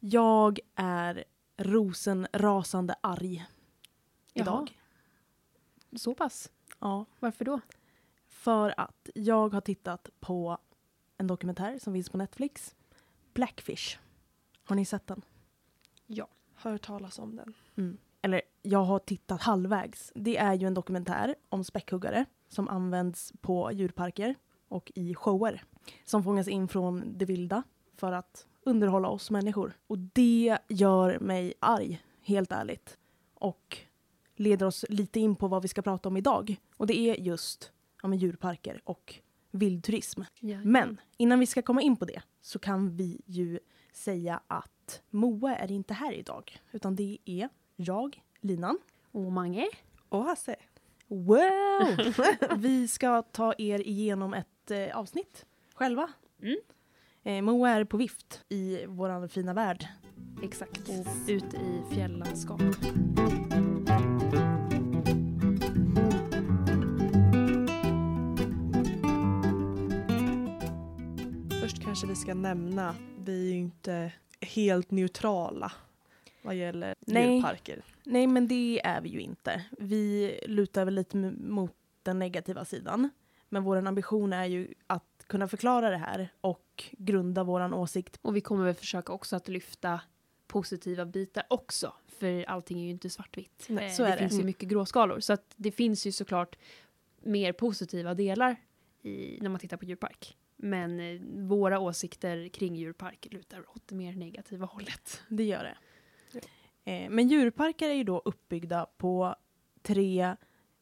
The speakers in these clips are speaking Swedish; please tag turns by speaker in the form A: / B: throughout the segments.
A: Jag är rosenrasande arg idag.
B: Så pass?
A: Ja,
B: Varför då?
A: för att jag har tittat på en dokumentär som finns på Netflix. Blackfish. Har ni sett den?
C: Hört talas om den.
A: Mm. Eller jag har tittat halvvägs. Det är ju en dokumentär om späckhuggare som används på djurparker och i shower. Som fångas in från det vilda för att underhålla oss människor. Och det gör mig arg, helt ärligt. Och leder oss lite in på vad vi ska prata om idag. Och det är just ja, men djurparker och vildturism. Men innan vi ska komma in på det så kan vi ju säga att Moa är inte här idag. Utan det är jag, Linan.
B: Och Mange?
C: Och Hasse.
A: Wow! vi ska ta er igenom ett eh, avsnitt själva.
B: Mm.
A: Eh, Moa är på vift i vår fina värld.
B: Exakt. Ut i fjällandskap.
C: Först kanske vi ska nämna, vi är ju inte helt neutrala vad gäller
A: Nej.
C: djurparker.
A: Nej, men det är vi ju inte. Vi lutar väl lite mot den negativa sidan. Men vår ambition är ju att kunna förklara det här och grunda vår åsikt.
B: Och vi kommer väl försöka också att lyfta positiva bitar också. För allting är ju inte svartvitt.
C: Nej,
B: Eh,
A: så är
B: det
A: det.
B: finns ju mycket gråskalor. Så att det finns ju såklart mer positiva delar i, när man tittar på djurpark. Men eh, våra åsikter kring djurpark lutar åt det mer negativa hållet.
A: Det gör det. Eh, men djurparker är ju då uppbyggda på tre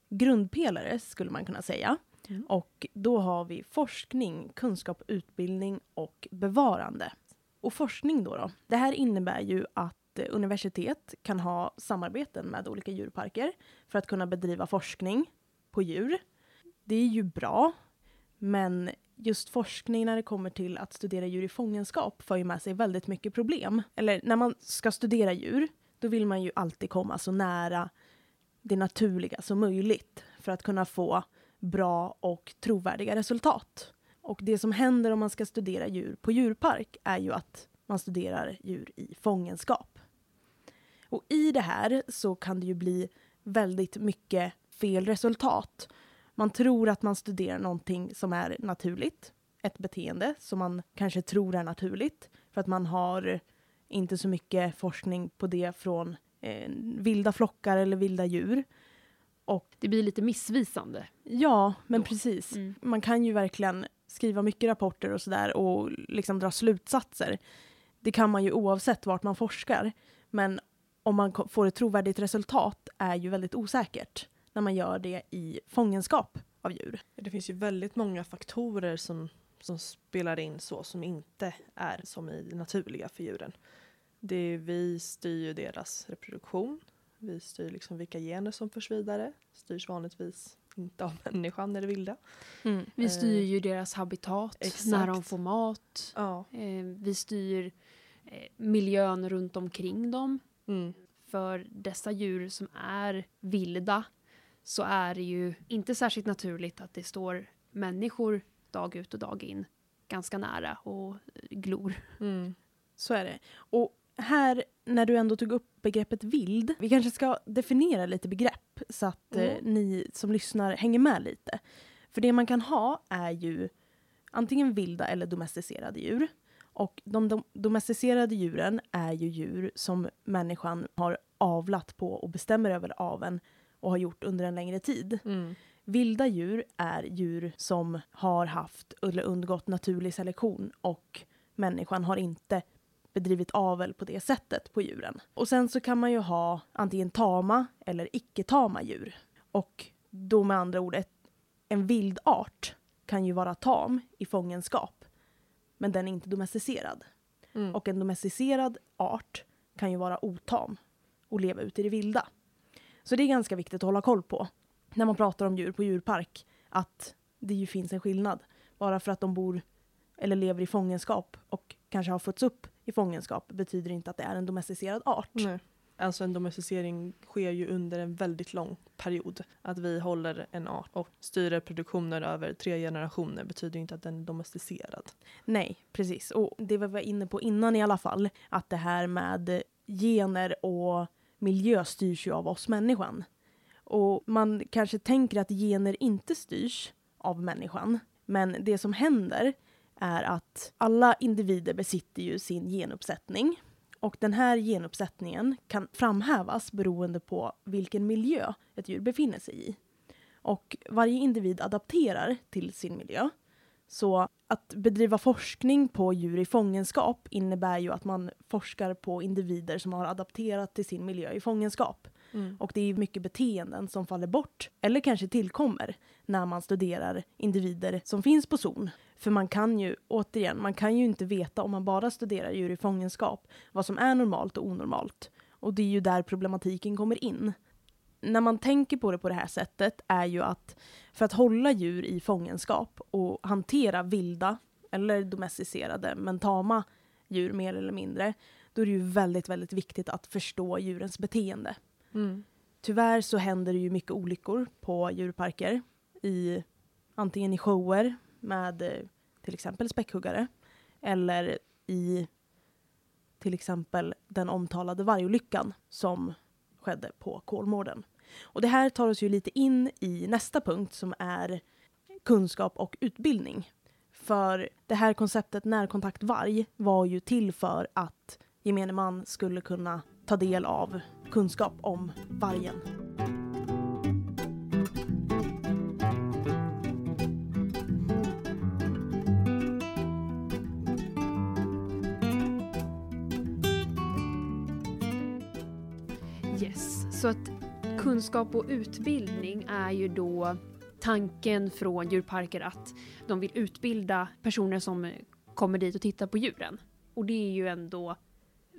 A: grundpelare skulle man kunna säga.
B: Mm.
A: Och då har vi forskning, kunskap, utbildning och bevarande. Och forskning då, då. Det här innebär ju att eh, universitet kan ha samarbeten med olika djurparker för att kunna bedriva forskning på djur. Det är ju bra, men just forskning när det kommer till att studera djur i fångenskap för ju med sig väldigt mycket problem. Eller när man ska studera djur, då vill man ju alltid komma så nära det naturliga som möjligt för att kunna få bra och trovärdiga resultat. Och det som händer om man ska studera djur på djurpark är ju att man studerar djur i fångenskap. Och i det här så kan det ju bli väldigt mycket fel resultat. Man tror att man studerar någonting som är naturligt, ett beteende som man kanske tror är naturligt för att man har inte så mycket forskning på det från eh, vilda flockar eller vilda djur. Och
B: Det blir lite missvisande.
A: ja, men
B: Då.
A: precis.
B: Mm.
A: Man kan ju verkligen skriva mycket rapporter och sådär och liksom dra slutsatser. Det kan man ju oavsett vart man forskar. Men om man får ett trovärdigt resultat är ju väldigt osäkert när man gör det i fångenskap av djur.
C: Det finns ju väldigt många faktorer som, som spelar in så som inte är som i naturliga för djuren. Det är, vi styr ju deras reproduktion. Vi styr liksom vilka gener som förs vidare. Styrs vanligtvis inte av människan eller vilda.
B: Vi
C: Eh,
B: styr ju deras habitat,
C: exakt.
B: när de får mat.
C: Ja.
B: Eh, vi styr eh, miljön runt omkring dem.
C: Mm.
B: För dessa djur som är vilda så är det ju inte särskilt naturligt att det står människor dag ut och dag in ganska nära och glor.
C: Mm.
A: Så är det. Och här, när du ändå tog upp begreppet vild, vi kanske ska definiera lite begrepp så att eh,
C: Mm.
A: ni som lyssnar hänger med lite. För det man kan ha är ju antingen vilda eller domesticerade djur. Och de dom- domesticerade djuren är ju djur som människan har avlat på och bestämmer över aveln och har gjort under en längre tid.
C: Mm.
A: Vilda djur är djur som har haft eller undergått naturlig selektion och människan har inte bedrivit avel på det sättet på djuren. Och sen så kan man ju ha antingen tama eller icke-tama djur. Och då med andra ord, ett, en vild art kan ju vara tam i fångenskap, men den är inte domesticerad.
C: Mm.
A: Och en domesticerad art kan ju vara otam och leva ute i det vilda. Så det är ganska viktigt att hålla koll på när man pratar om djur på djurpark att det ju finns en skillnad. Bara för att de bor eller lever i fångenskap och kanske har fötts upp i fångenskap betyder inte att det är en domesticerad art.
C: Nej. Alltså en domesticering sker ju under en väldigt lång period. Att vi håller en art och styr reproduktionen över tre generationer betyder inte att den är domesticerad.
A: Nej, precis. Och det vi var inne på innan i alla fall, att det här med gener och miljö styrs ju av oss människan. Och man kanske tänker att gener inte styrs av människan. Men det som händer är att alla individer besitter ju sin genuppsättning. Och den här genuppsättningen kan framhävas beroende på vilken miljö ett djur befinner sig i. Och varje individ adapterar till sin miljö. Så att bedriva forskning på djur i fångenskap innebär ju att man forskar på individer som har adapterat till sin miljö i fångenskap.
C: Mm.
A: Och det är mycket beteenden som faller bort, eller kanske tillkommer, när man studerar individer som finns på zon. För man kan ju, återigen, man kan ju inte veta om man bara studerar djur i fångenskap vad som är normalt och onormalt. Och det är ju där problematiken kommer in. När man tänker på det på det här sättet är ju att för att hålla djur i fångenskap och hantera vilda eller domesticerade men tama djur mer eller mindre, då är det ju väldigt, väldigt viktigt att förstå djurens beteende.
C: Mm.
A: Tyvärr så händer det ju mycket olyckor på djurparker. I, antingen i shower med eh, till exempel späckhuggare eller i till exempel den omtalade vargolyckan som skedde på Kolmården. Och det här tar oss ju lite in i nästa punkt som är kunskap och utbildning. För det här konceptet närkontakt varg var ju till för att gemene man skulle kunna ta del av kunskap om vargen.
B: Så att kunskap och utbildning är ju då tanken från djurparker att de vill utbilda personer som kommer dit och tittar på djuren. Och det är ju ändå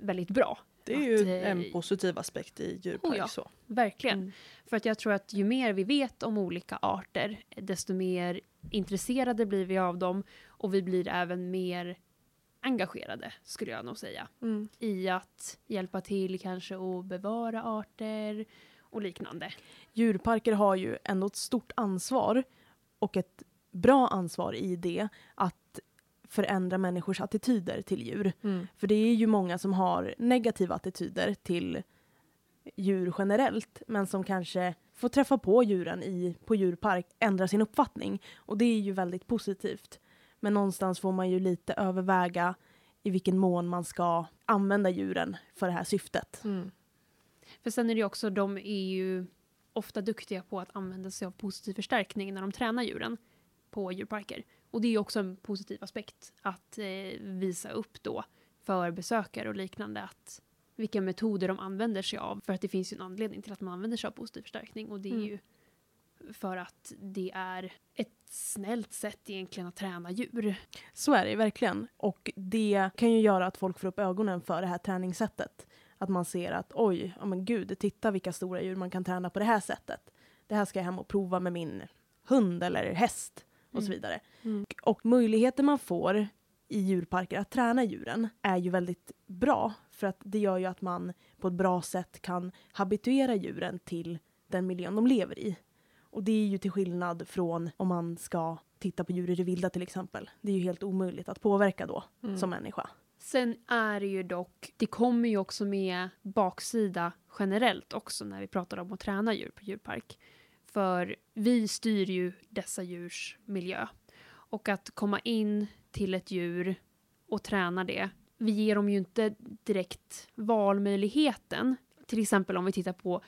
B: väldigt bra.
C: Det är ju
B: Att, eh,
C: en positiv aspekt i djurpark.
B: Oh ja.
C: så.
B: Verkligen.
C: Mm.
B: För att jag tror att ju mer vi vet om olika arter, desto mer intresserade blir vi av dem och vi blir även mer engagerade, skulle jag nog säga,
C: Mm.
B: i att hjälpa till kanske att bevara arter och liknande.
A: Djurparker har ju ändå ett stort ansvar och ett bra ansvar i det att förändra människors attityder till djur.
C: Mm.
A: För det är ju många som har negativa attityder till djur generellt men som kanske får träffa på djuren i, på djurpark ändra sin uppfattning. Och det är ju väldigt positivt. Men någonstans får man ju lite överväga i vilken mån man ska använda djuren för det här syftet.
C: Mm.
B: För sen är det ju också, de är ju ofta duktiga på att använda sig av positiv förstärkning när de tränar djuren på djurparker. Och det är ju också en positiv aspekt att eh, visa upp då för besökare och liknande att vilka metoder de använder sig av. För att det finns ju en anledning till att man använder sig av positiv förstärkning och det är
C: Mm.
B: ju för att det är ett snällt sätt egentligen att träna djur.
A: Så är det verkligen. Och det kan ju göra att folk får upp ögonen för det här träningssättet. Att man ser att oj, ja men gud, titta vilka stora djur man kan träna på det här sättet. Det här ska jag hem och prova med min hund eller häst och så
B: Mm.
A: vidare.
C: Mm.
A: Och möjligheten man får i djurparker att träna djuren är ju väldigt bra. För att det gör ju att man på ett bra sätt kan habituera djuren till den miljön de lever i. Och det är ju till skillnad från om man ska titta på djur i det vilda till exempel. Det är ju helt omöjligt att påverka då
C: Mm.
A: som människa.
B: Sen är det ju dock, det kommer ju också med baksida generellt också när vi pratar om att träna djur på djurpark. För vi styr ju dessa djurs miljö. Och att komma in till ett djur och träna det, vi ger dem ju inte direkt valmöjligheten. Till exempel om vi tittar på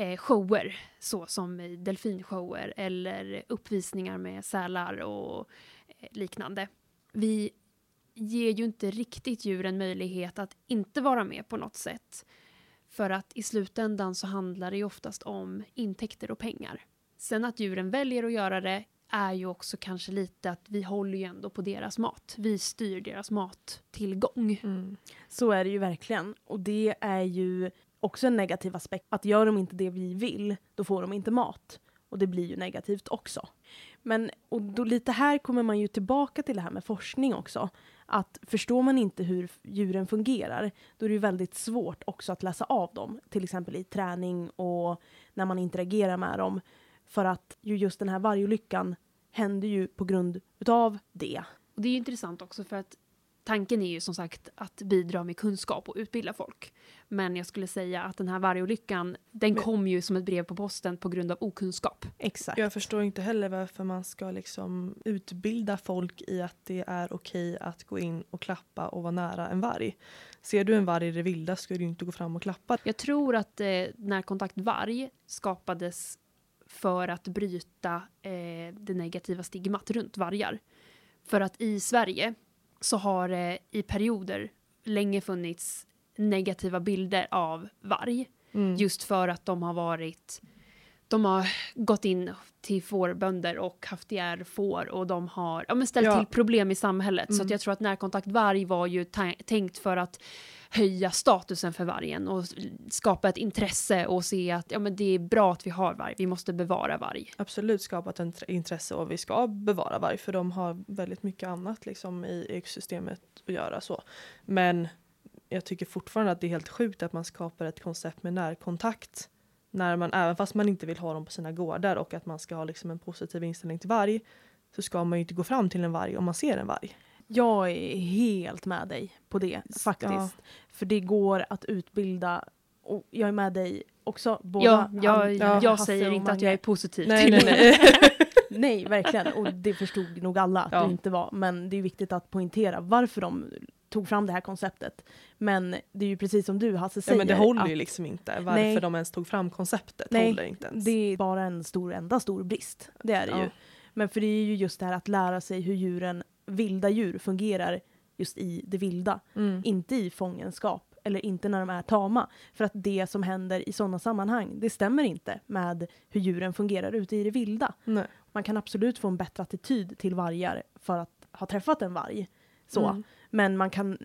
B: eh, shower, så som delfinshower eller uppvisningar med sälar och eh, liknande. Vi ger ju inte riktigt djuren möjlighet att inte vara med på något sätt. För att i slutändan så handlar det ju oftast om intäkter och pengar. Sen att djuren väljer att göra det är ju också kanske lite att vi håller ju ändå på deras mat. Vi styr deras mattillgång.
C: Mm.
A: Så är det ju verkligen. Och det är ju också en negativ aspekt. Att gör de inte det vi vill, då får de inte mat. Och det blir ju negativt också. Men och då lite här kommer man ju tillbaka till det här med forskning också. Att förstår man inte hur djuren fungerar, då är det ju väldigt svårt också att läsa av dem. Till exempel i träning och när man interagerar med dem. För att ju just den här vargolyckan hände ju på grund utav det.
B: Och det är ju intressant också för att tanken är ju som sagt att bidra med kunskap och utbilda folk. Men jag skulle säga att den här vargolyckan, den
C: Men-
B: kom ju som ett brev på posten på grund av okunskap.
A: Exakt.
C: Jag förstår inte heller varför man ska liksom utbilda folk i att det är okej att gå in och klappa och vara nära en varg. Ser du en varg i det vilda ska du inte gå fram och klappa.
B: Jag tror att eh, närkontakt varg skapades för att bryta eh, det negativa stigmat runt vargar. För att i Sverige så har det i perioder länge funnits negativa bilder av varg.
C: Mm.
B: Just för att de har varit de har gått in till fårbönder och haft ihjäl får och de har ja, men ställt
C: Ja.
B: till problem i samhället. Så
C: Mm.
B: att jag tror att närkontakt varg var ju tänkt för att höja statusen för vargen och skapa ett intresse och se att ja, men det är bra att vi har varg, vi måste bevara varg.
C: absolut skapat en tr- intresse och vi ska bevara varg för de har väldigt mycket annat liksom i ekosystemet att göra så. Men jag tycker fortfarande att det är helt sjukt att man skapar ett koncept med närkontakt när man, även fast man inte vill ha dem på sina gårdar och att man ska ha liksom en positiv inställning till varg så ska man ju inte gå fram till en varg om man ser en varg.
A: Jag är helt med dig på det faktiskt.
C: ja.
A: För det går att utbilda och jag är med dig också. Båda,
B: Ja, jag,
A: han-
B: jag
A: Hasse
B: säger inte att jag är positiv
C: Nej,
B: till
C: nej, nej.
A: Nej, verkligen. Och det förstod nog alla att
C: Ja.
A: det inte var. Men det är viktigt att poängtera varför de tog fram det här konceptet. Men det är ju precis som du Hasse
C: Ja,
A: säger.
C: men det håller
A: att
C: ju liksom inte. Varför
A: Nej.
C: de ens tog fram konceptet
A: Nej,
C: håller inte ens.
A: Det är bara en stor, enda stor brist. Det är det
C: Ja.
A: ju. Men för det är ju just det här att lära sig hur djuren, vilda djur fungerar just i det vilda.
C: Mm.
A: Inte i fångenskap eller inte när de är tama. För att det som händer i sådana sammanhang, det stämmer inte med hur djuren fungerar ute i det vilda.
C: Nej.
A: Man kan absolut få en bättre attityd till vargar för att ha träffat en varg. Så.
C: Mm.
A: Men man kan ju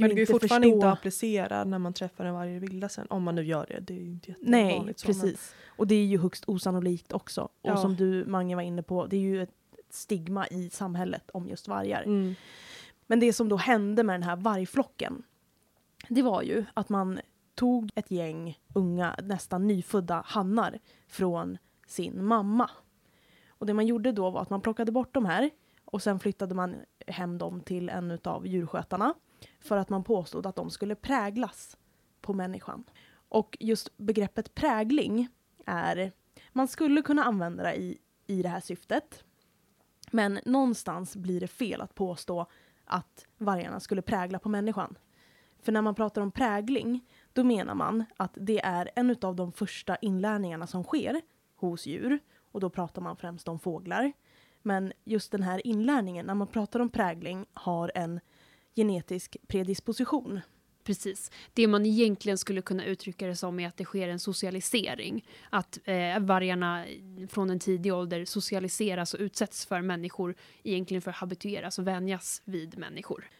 C: Men det går ju fortfarande
A: förstå...
C: inte att applicera när man träffar en varg i vilda sen. Om man nu gör det. Det är ju inte
A: Nej,
C: jättevanligt. så, men-
A: precis. Och det är ju högst osannolikt också. Och
C: Ja.
A: som du, Mange, var inne på, det är ju ett stigma i samhället om just vargar.
C: Mm.
A: Men det som då hände med den här vargflocken, det var ju att man tog ett gäng unga, nästan nyfödda hannar från sin mamma. Och det man gjorde då var att man plockade bort de här och sen flyttade man hem dem till en av djurskötarna för att man påstod att de skulle präglas på människan. Och just begreppet prägling är, man skulle kunna använda det i, i det här syftet. Men någonstans blir det fel att påstå att vargarna skulle prägla på människan. För när man pratar om prägling, då menar man att det är en av de första inlärningarna som sker hos djur. Och då pratar man främst om fåglar. Men just den här inlärningen, när man pratar om prägling, har en genetisk predisposition.
B: Precis. Det man egentligen skulle kunna uttrycka det som är att det sker en socialisering. Att eh, vargarna från en tidig ålder socialiseras och utsätts för människor egentligen för att habitueras och vänjas vid människor.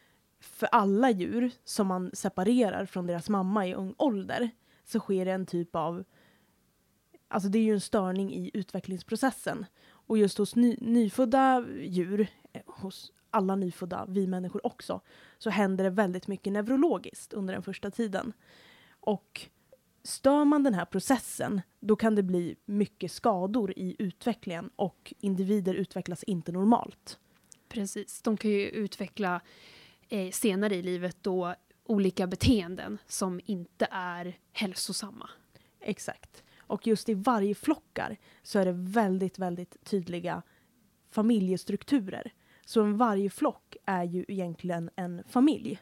A: För alla djur som man separerar från deras mamma i ung ålder så sker det en typ av... Alltså det är ju en störning i utvecklingsprocessen. Och just hos ny, nyfödda djur, eh, hos alla nyfödda, vi människor också, så händer det väldigt mycket neurologiskt under den första tiden. Och stör man den här processen, då kan det bli mycket skador i utvecklingen och individer utvecklas inte normalt.
B: Precis. De kan ju utveckla eh, senare i livet då olika beteenden som inte är hälsosamma.
A: Exakt. Och just i varje flockar så är det väldigt, väldigt tydliga familjestrukturer. Så en vargflock är ju egentligen en familj.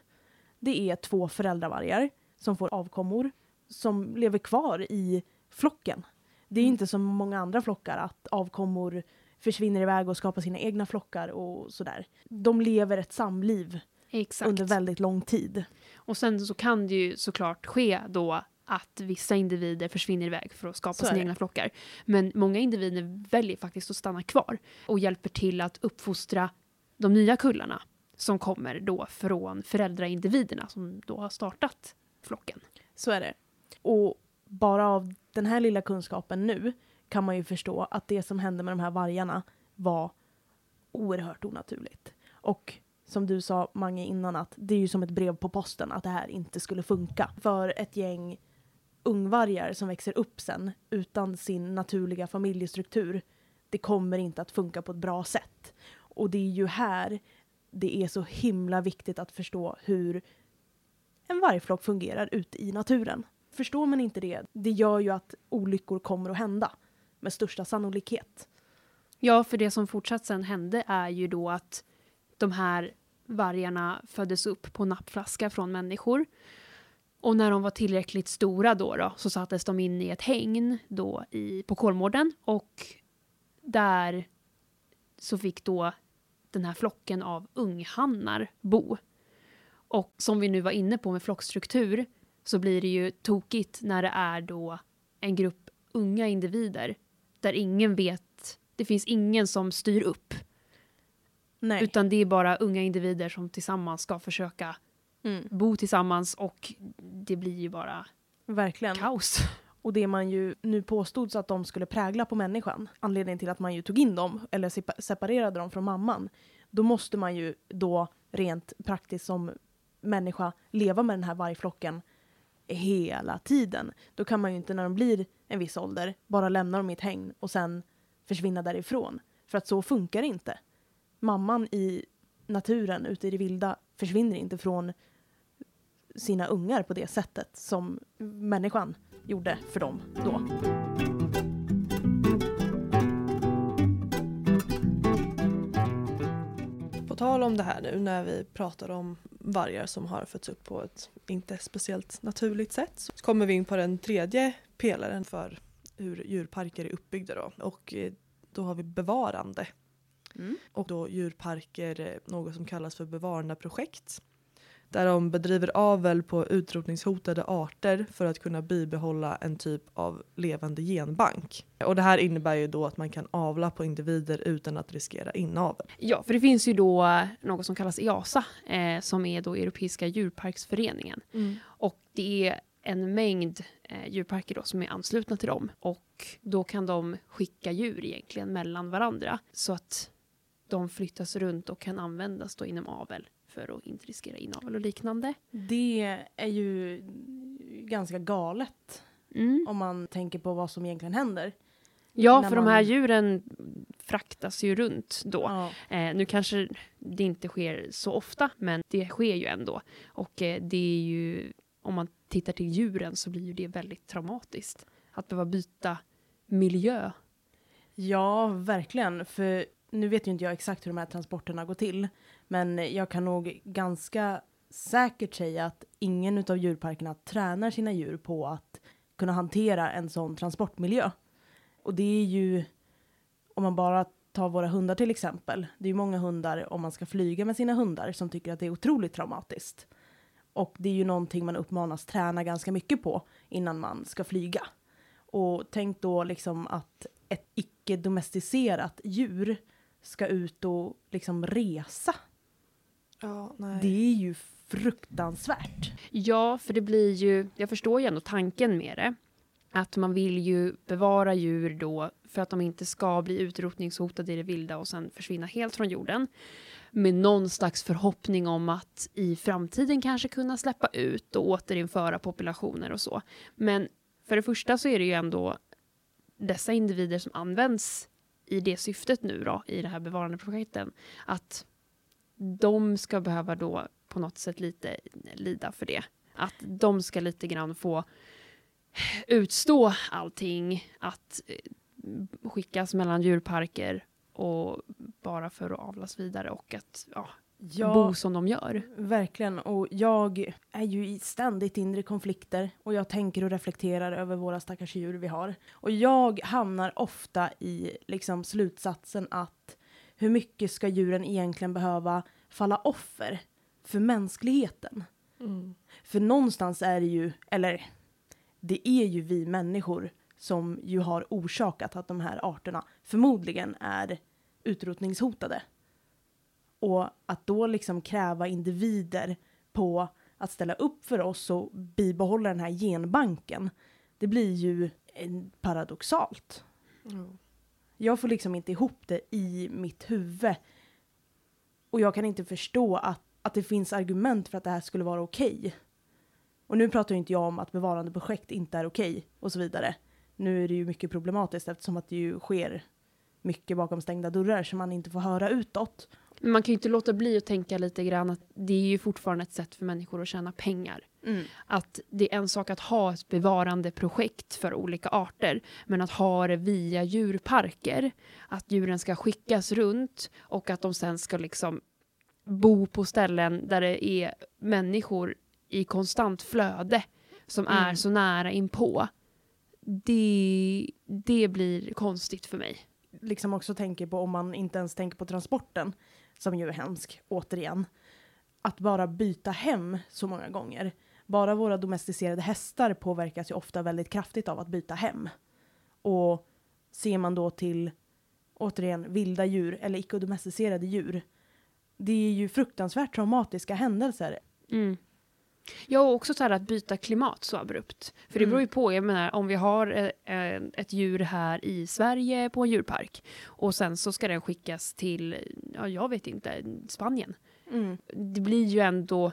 A: Det är två föräldravargar som får avkommor som lever kvar i flocken. Det är
B: Mm.
A: inte som många andra flockar att avkommor försvinner iväg och skapar sina egna flockar och sådär. De lever ett samliv
B: Exakt.
A: under väldigt lång tid.
B: Och sen så kan det ju såklart ske då att vissa individer försvinner iväg för att skapa
A: Så
B: sina egna flockar. Men många individer väljer faktiskt att stanna kvar och hjälper till att uppfostra de nya kullarna som kommer då från föräldraindividerna som då har startat flocken.
A: Så är det. Och bara av den här lilla kunskapen nu kan man ju förstå att det som hände med de här vargarna var oerhört onaturligt. Och som du sa Mange innan att det är ju som ett brev på posten att det här inte skulle funka. För ett gäng ungvargar som växer upp sen utan sin naturliga familjestruktur, det kommer inte att funka på ett bra sätt. Och det är ju här det är så himla viktigt att förstå hur en vargflock fungerar ute i naturen. Förstår man inte det, det gör ju att olyckor kommer att hända med största sannolikhet.
B: Ja, för det som fortsatt sen hände är ju då att de här vargarna föddes upp på nappflaska från människor. Och när de var tillräckligt stora då, då så sattes de in i ett hägn då i, på Kolmården och där så fick då den här flocken av unghannar bo. Och som vi nu var inne på med flockstruktur så blir det ju tokigt när det är då en grupp unga individer där ingen vet, det finns ingen som styr upp.
A: Nej.
B: Utan det är bara unga individer som tillsammans ska försöka
A: Mm,
B: bo tillsammans och det blir ju bara
A: verkligen.
B: kaos.
A: Och det man ju nu påstods att de skulle prägla på människan, anledningen till att man ju tog in dem, eller sepa- separerade dem från mamman, då måste man ju då rent praktiskt som människa leva med den här vargflocken hela tiden. Då kan man ju inte när de blir en viss ålder bara lämna dem i ett hägn och sen försvinna därifrån. För att så funkar det inte. Mamman i naturen, ute i det vilda, försvinner inte från sina ungar på det sättet som människan gjorde för dem då.
C: På tal om det här nu när vi pratar om vargar som har fötts upp på ett inte speciellt naturligt sätt så kommer vi in på den tredje pelaren för hur djurparker är uppbyggda då. Och eh, då har vi bevarande. Och då djurparker eh, något som kallas för bevarandeprojekt. Där de bedriver avel på utrotningshotade arter för att kunna bibehålla en typ av levande genbank. Och det här innebär ju då att man kan avla på individer utan att riskera inavel.
B: Ja, för det finns ju då något som kallas EASA, eh, som är då Europeiska djurparksföreningen. Och det är en mängd eh, djurparker då som är anslutna till dem. Och då kan de skicka djur egentligen mellan varandra. Så att de flyttas runt och kan användas då inom avel för att inte riskera inavel och liknande.
A: Det är ju ganska galet
B: Mm.
A: om man tänker på vad som egentligen händer.
B: Ja, för de
A: man-
B: här djuren fraktas ju runt då.
A: Ja.
B: Eh, nu kanske det inte sker så ofta, men det sker ju ändå. Och eh, det är ju, om man tittar till djuren så blir ju det väldigt traumatiskt. Att behöva byta miljö.
A: ja, verkligen. För nu vet ju inte jag exakt hur de här transporterna går till. Men jag kan nog ganska säkert säga att ingen av djurparkerna tränar sina djur på att kunna hantera en sån transportmiljö. Och det är ju, om man bara tar våra hundar till exempel. Det är ju många hundar, om man ska flyga med sina hundar, som tycker att det är otroligt traumatiskt. Och det är ju någonting man uppmanas träna ganska mycket på innan man ska flyga. Och tänk då liksom att ett icke-domesticerat djur ska ut och liksom resa.
C: Ja, nej.
A: Det är ju fruktansvärt.
B: Ja, för det blir ju, jag förstår ju ändå tanken med det. Att man vill ju bevara djur då för att de inte ska bli utrotningshotade i det vilda och sen försvinna helt från jorden. Med någon slags förhoppning om att i framtiden kanske kunna släppa ut och återinföra populationer och så. Men för det första så är det ju ändå dessa individer som används i det syftet nu då, i det här bevarandeprojekten, att de ska behöva då på något sätt lite lida för det. Att de ska lite grann få utstå allting, att eh, skickas mellan djurparker och bara för att avlas vidare och att ja, bo som de gör.
A: Verkligen. Och jag är ju i ständigt inre konflikter och jag tänker och reflekterar över våra stackars djur vi har. Och jag hamnar ofta i liksom slutsatsen att hur mycket ska djuren egentligen behöva falla offer för mänskligheten?
C: Mm.
A: För någonstans är det ju, eller det är ju vi människor som ju har orsakat att de här arterna förmodligen är utrotningshotade. Och att då liksom kräva individer på att ställa upp för oss och bibehålla den här genbanken, det blir ju paradoxalt.
C: Ja.
A: Jag får liksom inte ihop det i mitt huvud. Och jag kan inte förstå att, att det finns argument för att det här skulle vara okej. Och nu pratar ju inte jag om att bevarandeprojekt inte är okej och så vidare. Nu är det ju mycket problematiskt eftersom att det ju sker mycket bakom stängda dörrar som man inte får höra utåt.
B: Men man kan ju inte låta bli att tänka lite grann att det är ju fortfarande ett sätt för människor att tjäna pengar. Att det är en sak att ha ett bevarande projekt för olika arter, men att ha det via djurparker, att djuren ska skickas runt och att de sen ska liksom bo på ställen där det är människor i konstant flöde som är
A: Mm.
B: så nära inpå. Det, det blir konstigt för mig.
A: liksom också tänker på om man inte ens tänker på transporten, som ju är hemsk, återigen. Att bara byta hem så många gånger. Bara våra domesticerade hästar påverkas ju ofta väldigt kraftigt av att byta hem. Och ser man då till, återigen, vilda djur eller icke-domesticerade djur. Det är ju fruktansvärt traumatiska händelser.
B: Mm. Ja, och också så här att byta klimat så abrupt. För det
A: Mm.
B: beror ju på, jag menar om vi har eh, eh, ett djur här i Sverige på en djurpark och sen så ska den skickas till, ja jag vet inte, Spanien. Det blir ju ändå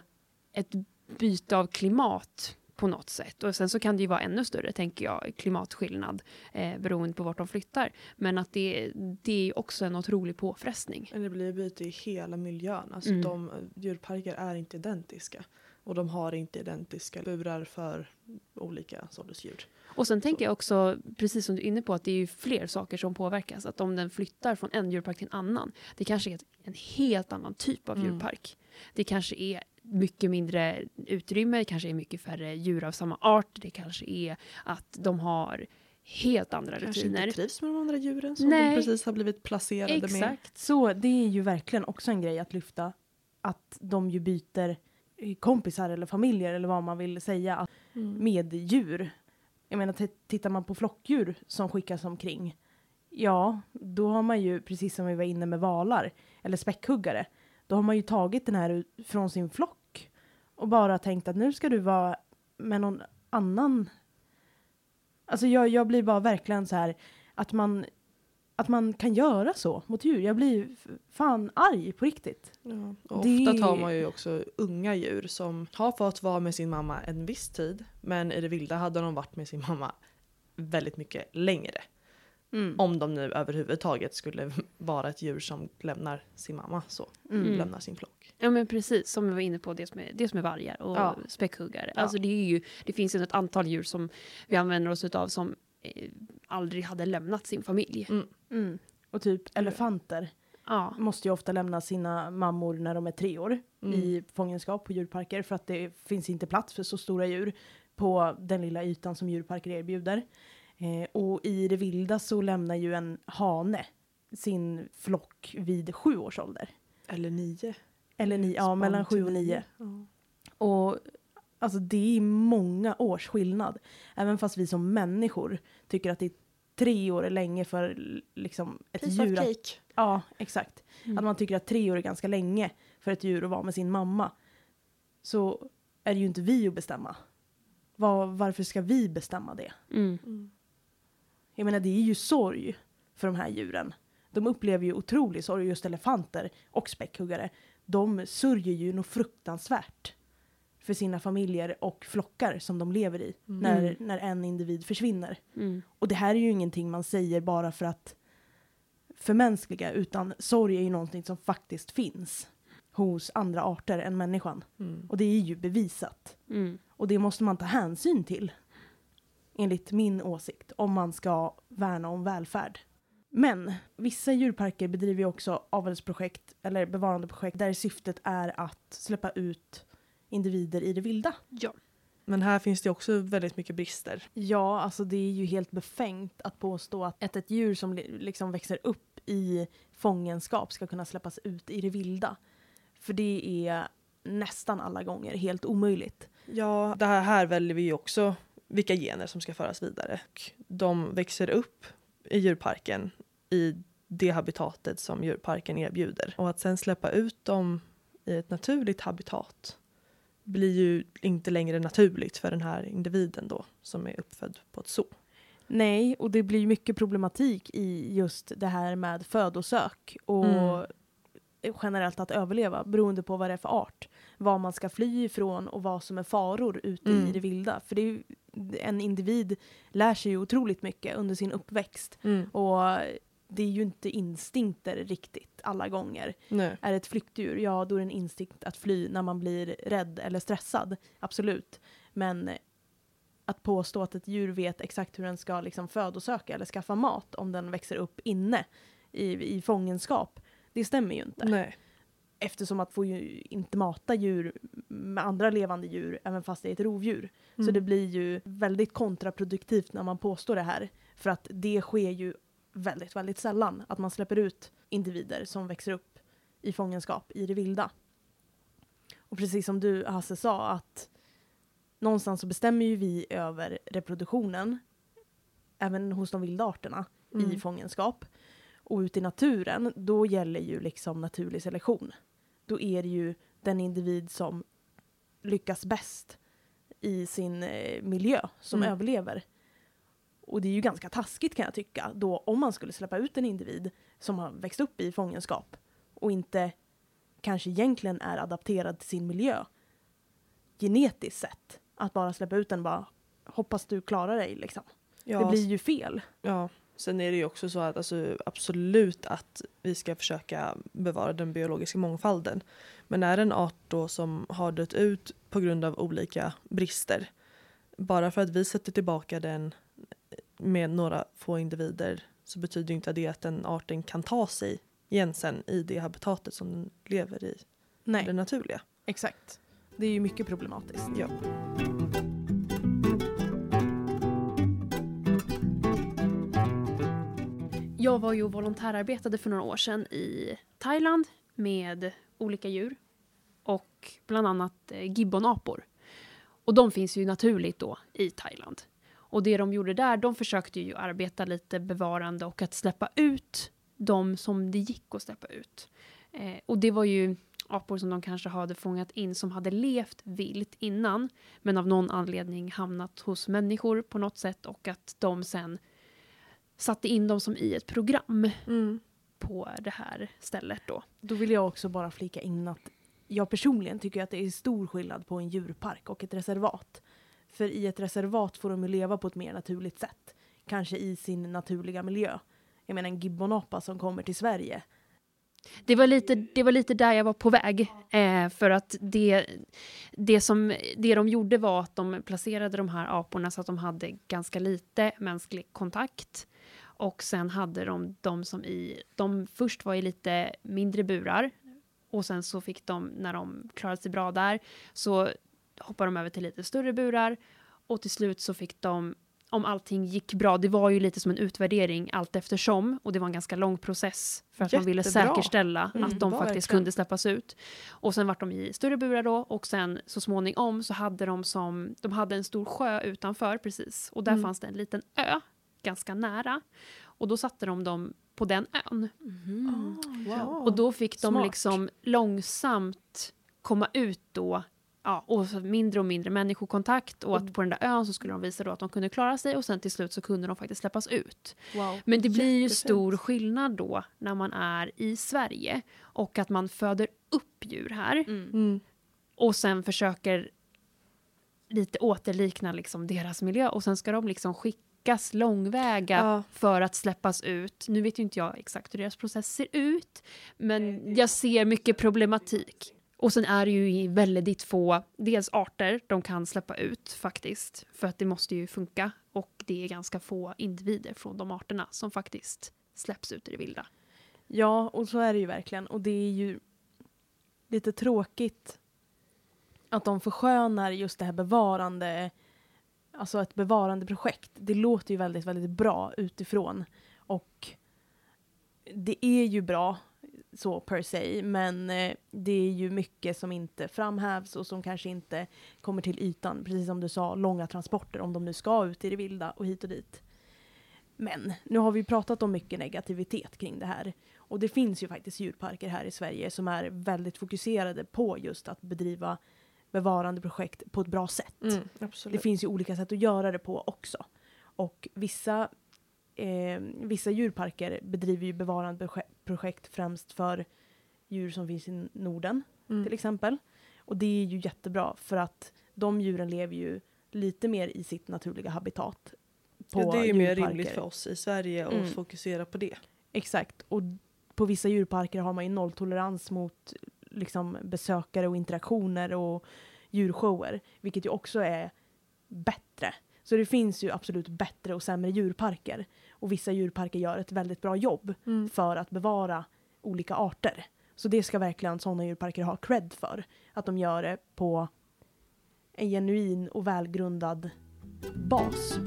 B: ett byte av klimat på något sätt. Och sen så kan det ju vara ännu större, tänker jag, klimatskillnad eh, beroende på vart de flyttar. Men att det, det är också en otrolig påfrestning.
C: Men det blir byte i hela miljön. Alltså
B: Mm.
C: de, djurparker är inte identiska. Och de har inte identiska burar för olika sorters djur.
B: Och sen tänker jag också, precis som du är inne på, att det är ju fler saker som påverkas. Att om den flyttar från en djurpark till en annan, det kanske är en helt annan typ av
C: Mm.
B: djurpark. Det kanske är mycket mindre utrymme, det kanske är mycket färre djur av samma art, det kanske är att de har helt andra
C: Kanske
B: rutiner.
C: inte trivs med de andra djuren som
B: Nej.
C: de precis har blivit placerade med.
B: Exakt.
A: Så det är ju verkligen också en grej att lyfta. Att de ju byter kompisar eller familjer eller vad man vill säga
C: Mm.
A: med djur. Jag menar, tittar man på flockdjur som skickas omkring. Ja, då har man ju, precis som vi var inne med valar eller späckhuggare. Då har man ju tagit den här från sin flock. Och bara tänkt att nu ska du vara med någon annan. Alltså jag, jag blir bara verkligen så här att man att man kan göra så mot djur. Jag blir fan arg på riktigt.
C: Ja.
A: Det-
C: Ofta tar man ju också unga djur som har fått vara med sin mamma en viss tid. Men i det vilda hade de varit med sin mamma väldigt mycket längre. Om de nu överhuvudtaget skulle vara ett djur som lämnar sin mamma så.
B: Mm.
C: Lämnar sin flock.
B: Ja men precis, som vi var inne på, det som är, det som är vargar och
C: Ja.
B: späckhuggare.
C: Ja.
B: Alltså det, är ju, det finns ju ett antal djur som vi använder oss av som aldrig hade lämnat sin familj.
A: Mm. Och typ elefanter
B: Ja.
A: måste ju ofta lämna sina mammor när de är tre år
C: Mm.
A: i fångenskap på djurparker för att det finns inte plats för så stora djur på den lilla ytan som djurparker erbjuder. Eh, och i det vilda så lämnar ju en hane sin flock vid sju års ålder.
C: Eller nio.
A: Eller ni, ja, mellan sju och nio.
C: Ja.
A: Och alltså det är många års skillnad. Även fast vi som människor tycker att det är tre år är länge för liksom ett
C: Piece of
A: djur att
C: cake.
A: Ja, exakt.
B: Mm.
A: Att man tycker att tre år är ganska länge för ett djur att vara med sin mamma. Så är det ju inte vi att bestämma. Var, varför ska vi bestämma det?
B: Mm.
C: Mm.
A: Jag menar, det är ju sorg för de här djuren. De upplever ju otrolig sorg, just elefanter och späckhuggare. De sörjer ju något fruktansvärt för sina familjer och flockar som de lever i
C: Mm.
A: när, när en individ försvinner.
B: Mm.
A: Och det här är ju ingenting man säger bara för att förmänskliga, utan sorg är ju någonting som faktiskt finns hos andra arter än människan.
C: Mm.
A: Och det är ju bevisat.
B: Mm.
A: Och det måste man ta hänsyn till. Enligt min åsikt, om man ska värna om välfärd. Men vissa djurparker bedriver ju också avelsprojekt eller bevarandeprojekt där syftet är att släppa ut individer i det vilda.
B: Ja.
C: Men här finns det också väldigt mycket brister.
A: Ja, alltså det är ju helt befängt att påstå att ett, ett djur som li- liksom växer upp i fångenskap ska kunna släppas ut i det vilda. För det är nästan alla gånger helt omöjligt.
C: Ja, det här, här väljer vi ju också vilka gener som ska föras vidare. Och de växer upp i djurparken i det habitatet som djurparken erbjuder. Och att sen släppa ut dem i ett naturligt habitat blir ju inte längre naturligt för den här individen då som är uppfödd på ett zoo.
A: Nej, och det blir mycket problematik i just det här med födosök och
C: Mm.
A: generellt att överleva beroende på vad det är för art. Vad man ska fly ifrån och vad som är faror ute
C: Mm.
A: i det vilda. För det är ju, en individ lär sig ju otroligt mycket under sin uppväxt.
C: Mm.
A: Och det är ju inte instinkter riktigt alla gånger.
C: Nej.
A: Är det ett flyktdjur, ja då är det en instinkt att fly när man blir rädd eller stressad. Absolut. Men att påstå att ett djur vet exakt hur den ska liksom födosöka eller skaffa mat om den växer upp inne i, i fångenskap, det stämmer ju inte.
C: Nej.
A: Eftersom att få ju inte mata djur med andra levande djur även fast det är ett rovdjur. Så
C: Mm.
A: det blir ju väldigt kontraproduktivt när man påstår det här. För att det sker ju väldigt, väldigt sällan. Att man släpper ut individer som växer upp i fångenskap i det vilda. Och precis som du Hasse sa att någonstans så bestämmer ju vi över reproduktionen även hos de vilda arterna i
C: Mm.
A: fångenskap. Och ute i naturen, då gäller ju liksom naturlig selektion. Då är det ju den individ som lyckas bäst i sin eh, miljö som
C: Mm.
A: överlever. Och det är ju ganska taskigt kan jag tycka, då om man skulle släppa ut en individ som har växt upp i fångenskap och inte kanske egentligen är adapterad till sin miljö genetiskt sett. Att bara släppa ut den bara, hoppas du klarar dig liksom.
C: Ja,
A: Det blir ju fel.
C: Ja, sen är det ju också så att alltså, absolut att vi ska försöka bevara den biologiska mångfalden. Men är det en art då som har dött ut på grund av olika brister, bara för att vi sätter tillbaka den med några få individer så betyder inte det att den arten kan ta sig igen sen i det habitatet som den lever i,
A: Nej,
C: det naturliga.
A: exakt. Det är ju mycket problematiskt.
C: Ja.
B: Jag var ju volontärarbetade för några år sedan i Thailand med olika djur. Och bland annat eh, gibbonapor. Och de finns ju naturligt då i Thailand. Och det de gjorde där, de försökte ju arbeta lite bevarande och att släppa ut de som det gick att släppa ut. Eh, och det var ju apor som de kanske hade fångat in som hade levt vilt innan men av någon anledning hamnat hos människor på något sätt och att de sen satte in dem som i ett program
C: Mm.
B: på det här stället då.
A: Då vill jag också bara flika in att jag personligen tycker att det är stor skillnad på en djurpark och ett reservat. För i ett reservat får de ju leva på ett mer naturligt sätt. Kanske i sin naturliga miljö. Jag menar en gibbonapa som kommer till Sverige.
B: Det var lite, det var lite där jag var på väg. Eh, för att det, det, som, det de gjorde var att de placerade de här aporna så att de hade ganska lite mänsklig kontakt. Och sen hade de de som i, de först var i lite mindre burar. Och sen så fick de, när de klarade sig bra där, så hoppade de över till lite större burar. Och till slut så fick de, om allting gick bra, det var ju lite som en utvärdering allt eftersom. Och det var en ganska lång process för att man ville
C: Jättebra.
B: säkerställa
A: Mm,
B: att de faktiskt kunde släppas ut. Och sen vart de i större burar då och sen så småningom så hade de som, de hade en stor sjö utanför precis och där
C: Mm.
B: fanns det en liten ö ganska nära. Och då satte de dem på den ön.
C: Wow.
B: Och då fick de
A: Smart.
B: liksom långsamt komma ut då Ja, och så mindre och mindre människokontakt och att på den där ön så skulle de visa då att de kunde klara sig och sen till slut så kunde de faktiskt släppas ut.
A: Wow.
B: Men det blir ju stor skillnad då när man är i Sverige och att man föder upp djur här
A: Mm.
C: Mm.
B: och sen försöker lite återlikna liksom deras miljö och sen ska de liksom skickas långväga
C: Ja.
B: för att släppas ut. Nu vet ju inte jag exakt hur deras process ser ut, men jag ser mycket problematik. Och sen är det ju väldigt få, dels arter de kan släppa ut faktiskt, för att det måste ju funka. Och det är ganska få individer från de arterna som faktiskt släpps ut i det vilda.
A: Ja, och så är det ju verkligen. Och det är ju lite tråkigt att de förskönar just det här bevarande, alltså ett bevarandeprojekt. Det låter ju väldigt, väldigt bra utifrån. Och det är ju bra så per se, men eh, det är ju mycket som inte framhävs och som kanske inte kommer till ytan. Precis som du sa, långa transporter om de nu ska ut i det vilda och hit och dit. Men nu har vi pratat om mycket negativitet kring det här. Och det finns ju faktiskt djurparker här i Sverige som är väldigt fokuserade på just att bedriva bevarandeprojekt på ett bra sätt.
C: Mm.
A: Det finns ju olika sätt att göra det på också. Och vissa, eh, vissa djurparker bedriver ju bevarandeprojekt främst för djur som finns i Norden
C: Mm.
A: till exempel. Och det är ju jättebra för att de djuren lever ju lite mer i sitt naturliga habitat. På
C: Ja, det är ju mer rimligt för oss i Sverige att
A: Mm.
C: fokusera på det.
A: Exakt. Och på vissa djurparker har man ju nolltolerans mot liksom, besökare och interaktioner och djurshower. Vilket ju också är bättre. Så det finns ju absolut bättre och sämre djurparker. Och vissa djurparker gör ett väldigt bra jobb för att bevara olika arter. Så det ska verkligen sådana djurparker ha cred för. Att de gör det på en genuin och välgrundad bas.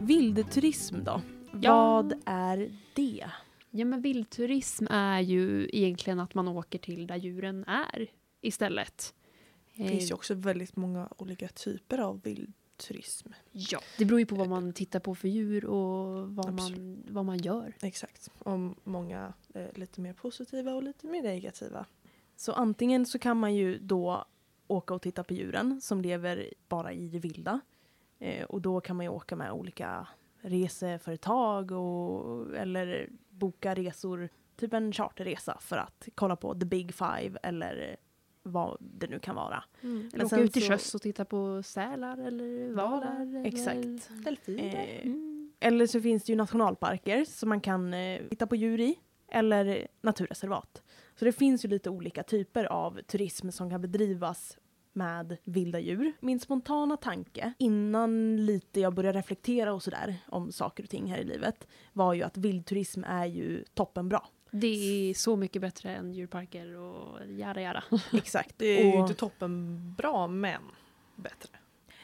A: Vildturism då?
B: Ja.
A: Vad är det?
B: Ja, men vildturism är ju egentligen att man åker till där djuren är istället.
C: Det finns ju också väldigt många olika typer av vildturism.
B: Ja, det beror ju på vad man tittar på för djur och vad, man, vad man gör.
C: Exakt. Och många är lite mer positiva och lite mer negativa.
A: Så antingen så kan man ju då åka och titta på djuren som lever bara i det vilda. Eh, och då kan man ju åka med olika reseföretag och, eller boka resor, typ en charterresa för att kolla på the big five eller vad det nu kan vara.
B: Eller
A: Men
B: åka ut till
A: så-
B: sjöss och titta på sälar eller valar. Eller...
A: Exakt.
C: Delfiner.
A: Eh,
B: Mm.
A: Eller så finns det ju nationalparker som man kan eh, titta på djur i. Eller naturreservat. Så det finns ju lite olika typer av turism som kan bedrivas med vilda djur. Min spontana tanke innan lite jag började reflektera och sådär om saker och ting här i livet var ju att vildturism är ju toppenbra.
B: Det är så mycket bättre än djurparker och jada jada.
A: Exakt.
C: Det är ju
A: Och-
C: inte toppen bra men bättre.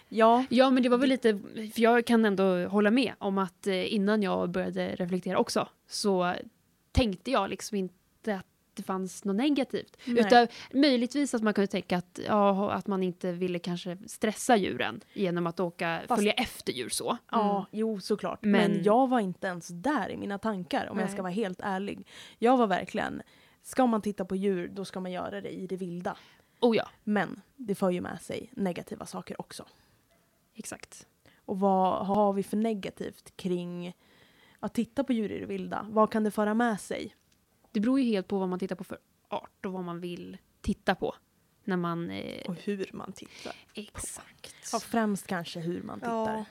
A: Ja,
B: Ja, men det var väl lite, för jag kan ändå hålla med om att eh, innan jag började reflektera också så tänkte jag liksom inte det fanns något negativt.
A: Nej.
B: Utan möjligtvis att man kunde tänka att, ja, att man inte ville kanske stressa djuren genom att åka,
A: Fast-
B: följa efter djur så.
A: Ja, jo såklart.
B: Men-
A: Men, jag var inte ens där i mina tankar om jag
B: Nej.
A: ska vara helt ärlig. Jag var verkligen, ska man titta på djur då ska man göra det i det vilda.
B: Oh ja,
A: Men det för ju med sig negativa saker också.
B: exakt.
A: Och vad har vi för negativt kring att titta på djur i det vilda? Vad kan det föra med sig?
B: Det beror ju helt på vad man tittar på för art och vad man vill titta på. När man... Eh,
C: Och hur man tittar.
B: exakt.
A: Ja, främst kanske hur man tittar.
C: Ja.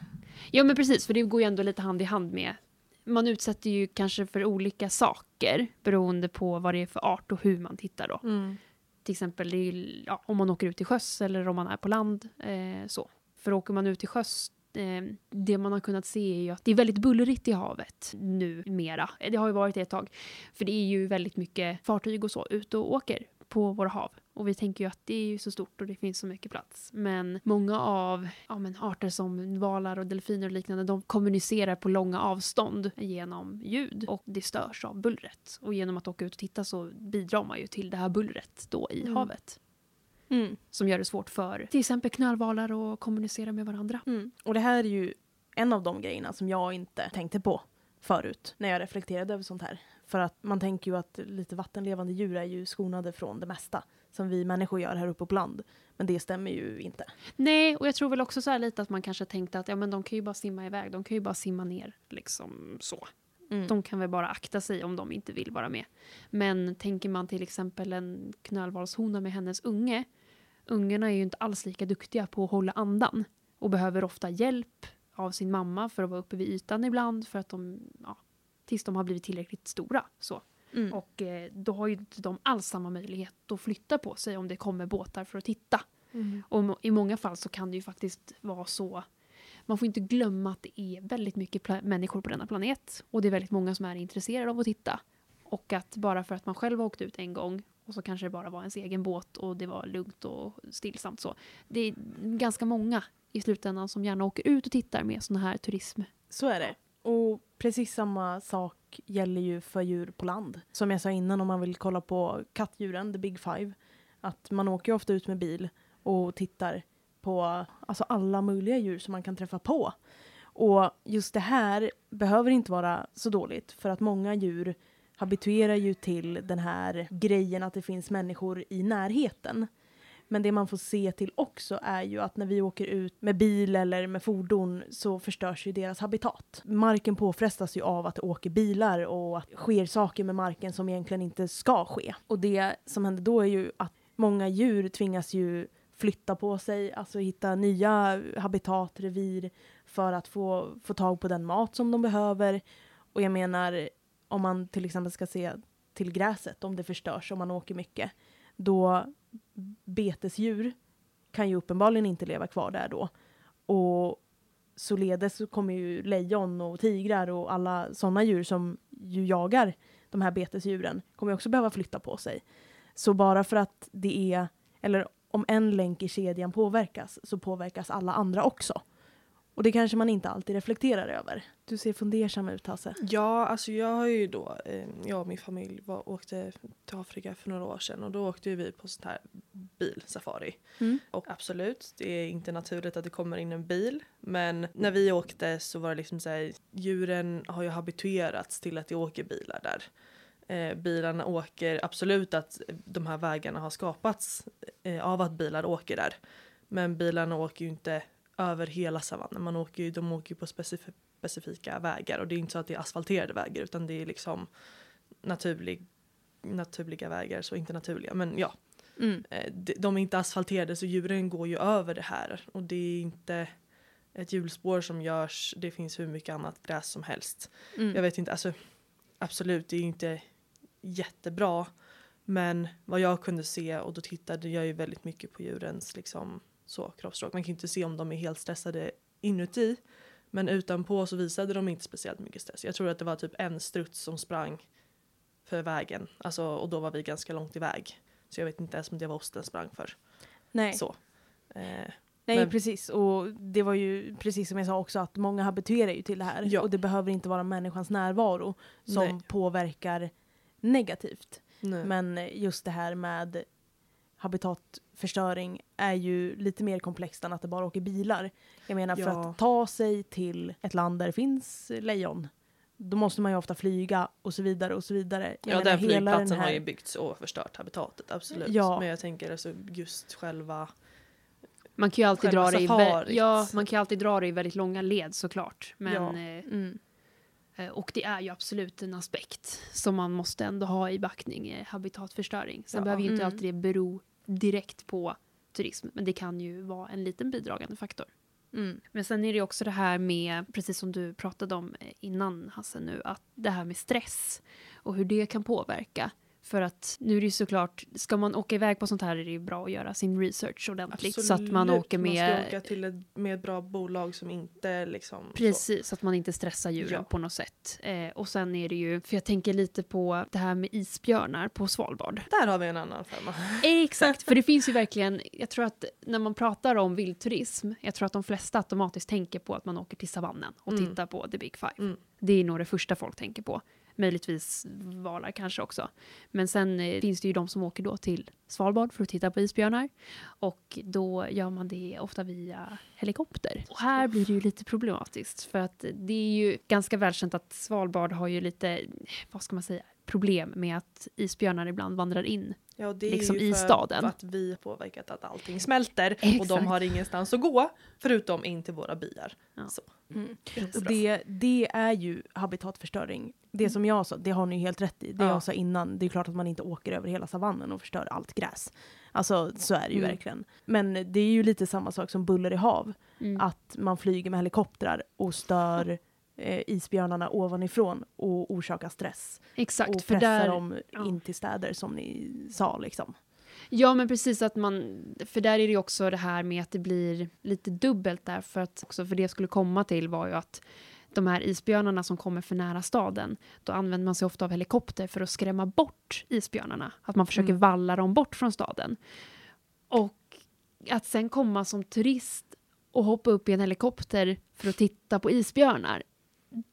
B: Ja men precis, för det går ju ändå lite hand i hand med. Man utsätter ju kanske för olika saker beroende på vad det är för art och hur man tittar då.
C: Mm.
B: Till exempel ja, om man åker ut till sjöss eller om man är på land. Eh, så. För åker man ut till sjöss, det man har kunnat se är ju att det är väldigt bullrigt i havet nu mera. Det har ju varit det ett tag. För det är ju väldigt mycket fartyg och så ute och åker på våra hav. Och vi tänker ju att det är ju så stort och det finns så mycket plats. Men många av ja, men arter som valar och delfiner och liknande, de kommunicerar på långa avstånd genom ljud. Och det störs av bullret. Och genom att åka ut och titta så bidrar man ju till det här bullret då i
C: Mm.
B: havet.
A: Mm.
B: Som gör det svårt för till exempel knölvalar att kommunicera med varandra.
A: Mm. Och det här är ju en av de grejerna som jag inte tänkte på förut när jag reflekterade över sånt här. För att man tänker ju att lite vattenlevande djur är ju skonade från det mesta som vi människor gör här uppe på land. Men det stämmer ju inte.
B: Nej, och jag tror väl också så här lite att man kanske tänkte att ja, men de kan ju bara simma iväg, de kan ju bara simma ner liksom så.
A: Mm.
B: De kan väl bara akta sig om de inte vill vara med. Men tänker man till exempel en knölvalshona med hennes unge. Ungarna är ju inte alls lika duktiga på att hålla andan. Och behöver ofta hjälp av sin mamma för att vara uppe vid ytan ibland. För att de, ja, tills de har blivit tillräckligt stora. Så.
A: Mm.
B: Och eh, då har ju inte de alls samma möjlighet att flytta på sig om det kommer båtar för att titta.
C: Mm.
B: Och i många fall så kan det ju faktiskt vara så. Man får inte glömma att det är väldigt mycket människor på denna planet. Och det är väldigt många som är intresserade av att titta. Och att bara för att man själv har åkt ut en gång och så kanske det bara var ens egen båt och det var lugnt och stillsamt så. Det är ganska många i slutändan som gärna åker ut och tittar med sån här turism.
A: Så är det. Och precis samma sak gäller ju för djur på land. Som jag sa innan om man vill kolla på kattdjuren, the big five. Att man åker ju ofta ut med bil och tittar på alltså alla möjliga djur som man kan träffa på. Och just det här behöver inte vara så dåligt för att många djur habituerar ju till den här grejen att det finns människor i närheten. Men det man får se till också är ju att när vi åker ut med bil eller med fordon så förstörs ju deras habitat. Marken påfrestas ju av att det åker bilar och att det sker saker med marken som egentligen inte ska ske. Och det som händer då är ju att många djur tvingas ju flytta på sig, alltså hitta nya habitat, revir för att få, få tag på den mat som de behöver. Och jag menar, om man till exempel ska se till gräset, om det förstörs, om man åker mycket, då betesdjur kan ju uppenbarligen inte leva kvar där då. Och således så kommer ju lejon och tigrar och alla sådana djur som ju jagar de här betesdjuren kommer också behöva flytta på sig. Så bara för att det är, eller om en länk i kedjan påverkas så påverkas alla andra också. Och det kanske man inte alltid reflekterar över. Du ser fundersam ut Hasse.
C: Ja, alltså jag har ju då, eh, jag och min familj var, åkte till Afrika för några år sedan och då åkte vi på sånt här bilsafari.
A: Mm.
C: Och absolut, det är inte naturligt att det kommer in en bil. Men när vi åkte så var det liksom så här, djuren har ju habituerats till att det åker bilar där. Eh, bilarna åker, absolut att de här vägarna har skapats eh, av att bilar åker där. Men bilarna åker ju inte över hela savannen. Man åker ju, de åker ju på specif- specifika vägar och det är inte så att det är asfalterade vägar utan det är liksom naturlig, naturliga vägar, så inte naturliga men ja.
A: Mm.
C: Eh, de, är inte asfalterade så djuren går ju över det här och det är inte ett hjulspår som görs, det finns hur mycket annat gräs som helst.
A: Mm.
C: Jag vet inte, alltså absolut det är inte jättebra men vad jag kunde se och då tittade jag ju väldigt mycket på djurens liksom så kroppsspråk. Man kan inte se om de är helt stressade inuti men utanpå så visade de inte speciellt mycket stress. Jag tror att det var typ en struts som sprang för vägen alltså, och då var vi ganska långt iväg. Så jag vet inte ens om det var oss den sprang för.
A: Nej.
C: Så. Eh,
A: Nej,
C: Men-
A: precis. Och det var ju precis som jag sa också att många habituerar ju till det här.
C: Ja.
A: Och det behöver inte vara människans närvaro som
C: Nej.
A: påverkar negativt.
C: nej.
A: Men just det här med habitatförstöring är ju lite mer komplext än att det bara åker bilar. Jag menar för
C: Ja.
A: att ta sig till ett land där det finns lejon då måste man ju ofta flyga och så vidare och så vidare. Jag
C: ja,
A: menar,
C: den flygplatsen
A: den här-
C: har ju byggts och förstört habitatet, absolut.
A: Ja.
C: Men jag tänker alltså just själva
B: Man kan ju alltid dra det i, ja, man kan ju alltid dra det i väldigt långa led såklart. Men,
C: Ja.
B: eh,
A: Mm.
B: eh, och det är ju absolut en aspekt som man måste ändå ha i backning, eh, habitatförstöring. Sen
C: Ja.
B: behöver ju inte
A: Mm.
B: alltid det bero direkt på turism, men det kan ju vara en liten bidragande faktor.
A: Mm.
B: Men sen är det också det här med, precis som du pratade om eh, innan Hasse nu, att det här med stress och hur det kan påverka. För att nu är det ju såklart, ska man åka iväg på sånt här är det ju bra att göra sin research ordentligt. Så att man
C: Absolut,
B: åker
C: Man
B: med,
C: ska åka till ett, med ett bra bolag som inte liksom... Så.
B: precis, så att man inte stressar djuren
C: Ja.
B: på något sätt. Eh, och sen är det ju, för jag tänker lite på det här med isbjörnar på Svalbard.
C: Där har vi en annan femma.
B: Exakt, för det finns ju verkligen, jag tror att när man pratar om vildturism, jag tror att de flesta automatiskt tänker på att man åker till savannen och
C: Mm.
B: tittar på the big five.
C: Mm.
B: Det är nog det första folk tänker på. Möjligtvis valar kanske också. Men sen eh, finns det ju de som åker då till Svalbard för att titta på isbjörnar. Och då gör man det ofta via helikopter. Och här blir det ju lite problematiskt. För att det är ju ganska välkänt att Svalbard har ju lite, vad ska man säga, problem med att isbjörnar ibland vandrar in.
C: Ja, det är
B: Liksom
C: ju
B: i
C: för att vi påverkat att allting smälter och
B: Exakt.
C: de har ingenstans att gå förutom in till våra byar.
B: Ja.
C: Så.
A: Mm.
C: det
A: det, är ju habitatförstöring. Det som jag sa, det har ni ju helt rätt i. Det
C: Ja.
A: jag sa innan, det är klart att man inte åker över hela savannen och förstör allt gräs. Alltså så är det ju
C: Mm.
A: verkligen. Men det är ju lite samma sak som buller i hav.
B: Mm.
A: Att man flyger med helikoptrar och stör eh, isbjörnarna ovanifrån och orsakar stress.
B: Exakt,
A: och pressar
B: där...
A: dem
B: ja.
A: in till städer som ni sa liksom.
B: Ja, men precis att man... För där är det också det här med att det blir lite dubbelt där. För att också för det jag skulle komma till var ju att de här isbjörnarna som kommer för nära staden, då använder man sig ofta av helikopter för att skrämma bort isbjörnarna. Att man försöker
C: Mm.
B: valla dem bort från staden. Och att sen komma som turist och hoppa upp i en helikopter för att titta på isbjörnar,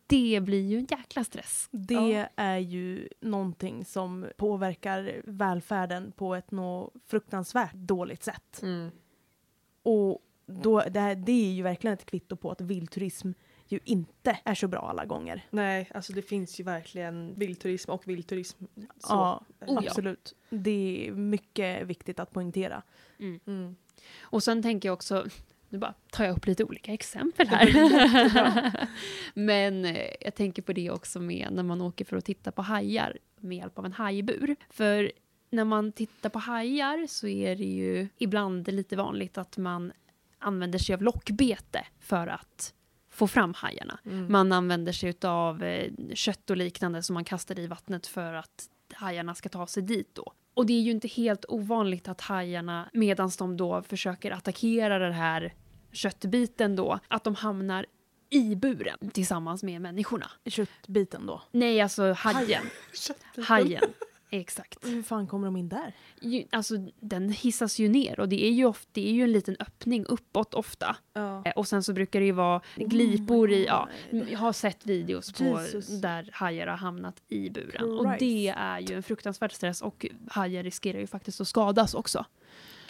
B: det blir ju en jäkla stress.
A: Det
C: Ja.
A: är ju någonting som påverkar välfärden på ett nå fruktansvärt dåligt sätt.
C: Mm.
A: Och då, det, här, det är ju verkligen ett kvitto på att vildturism ju inte är så bra alla gånger.
C: Nej, alltså det finns ju verkligen vildturism och vildturism. Så.
A: Ja,
B: Oh ja.
A: absolut. Det är mycket viktigt att poängtera.
B: Mm.
C: Mm.
B: Och sen tänker jag också, nu bara tar jag upp lite olika exempel här. Men eh, jag tänker på det också med när man åker för att titta på hajar med hjälp av en hajbur. För när man tittar på hajar så är det ju ibland lite vanligt att man använder sig av lockbete för att få fram hajarna.
C: Mm.
B: Man använder sig av eh, kött och liknande som man kastar i vattnet för att hajarna ska ta sig dit då. Och det är ju inte helt ovanligt att hajarna, medan de då försöker attackera den här köttbiten då, att de hamnar i buren tillsammans med människorna.
A: Köttbiten då.
B: Nej, alltså hajen. Hajen. Exakt.
A: Hur fan kommer de in där?
B: Ju, alltså, den hissas ju ner och det är ju, ofta, det är ju en liten öppning uppåt ofta.
C: Ja.
B: Eh, Och sen så brukar det ju vara glipor i, ja, jag har sett videos på
A: Jesus.
B: där hajar har hamnat i buren. Och
A: Christ.
B: det är ju en fruktansvärd stress och hajar riskerar ju faktiskt att skadas också.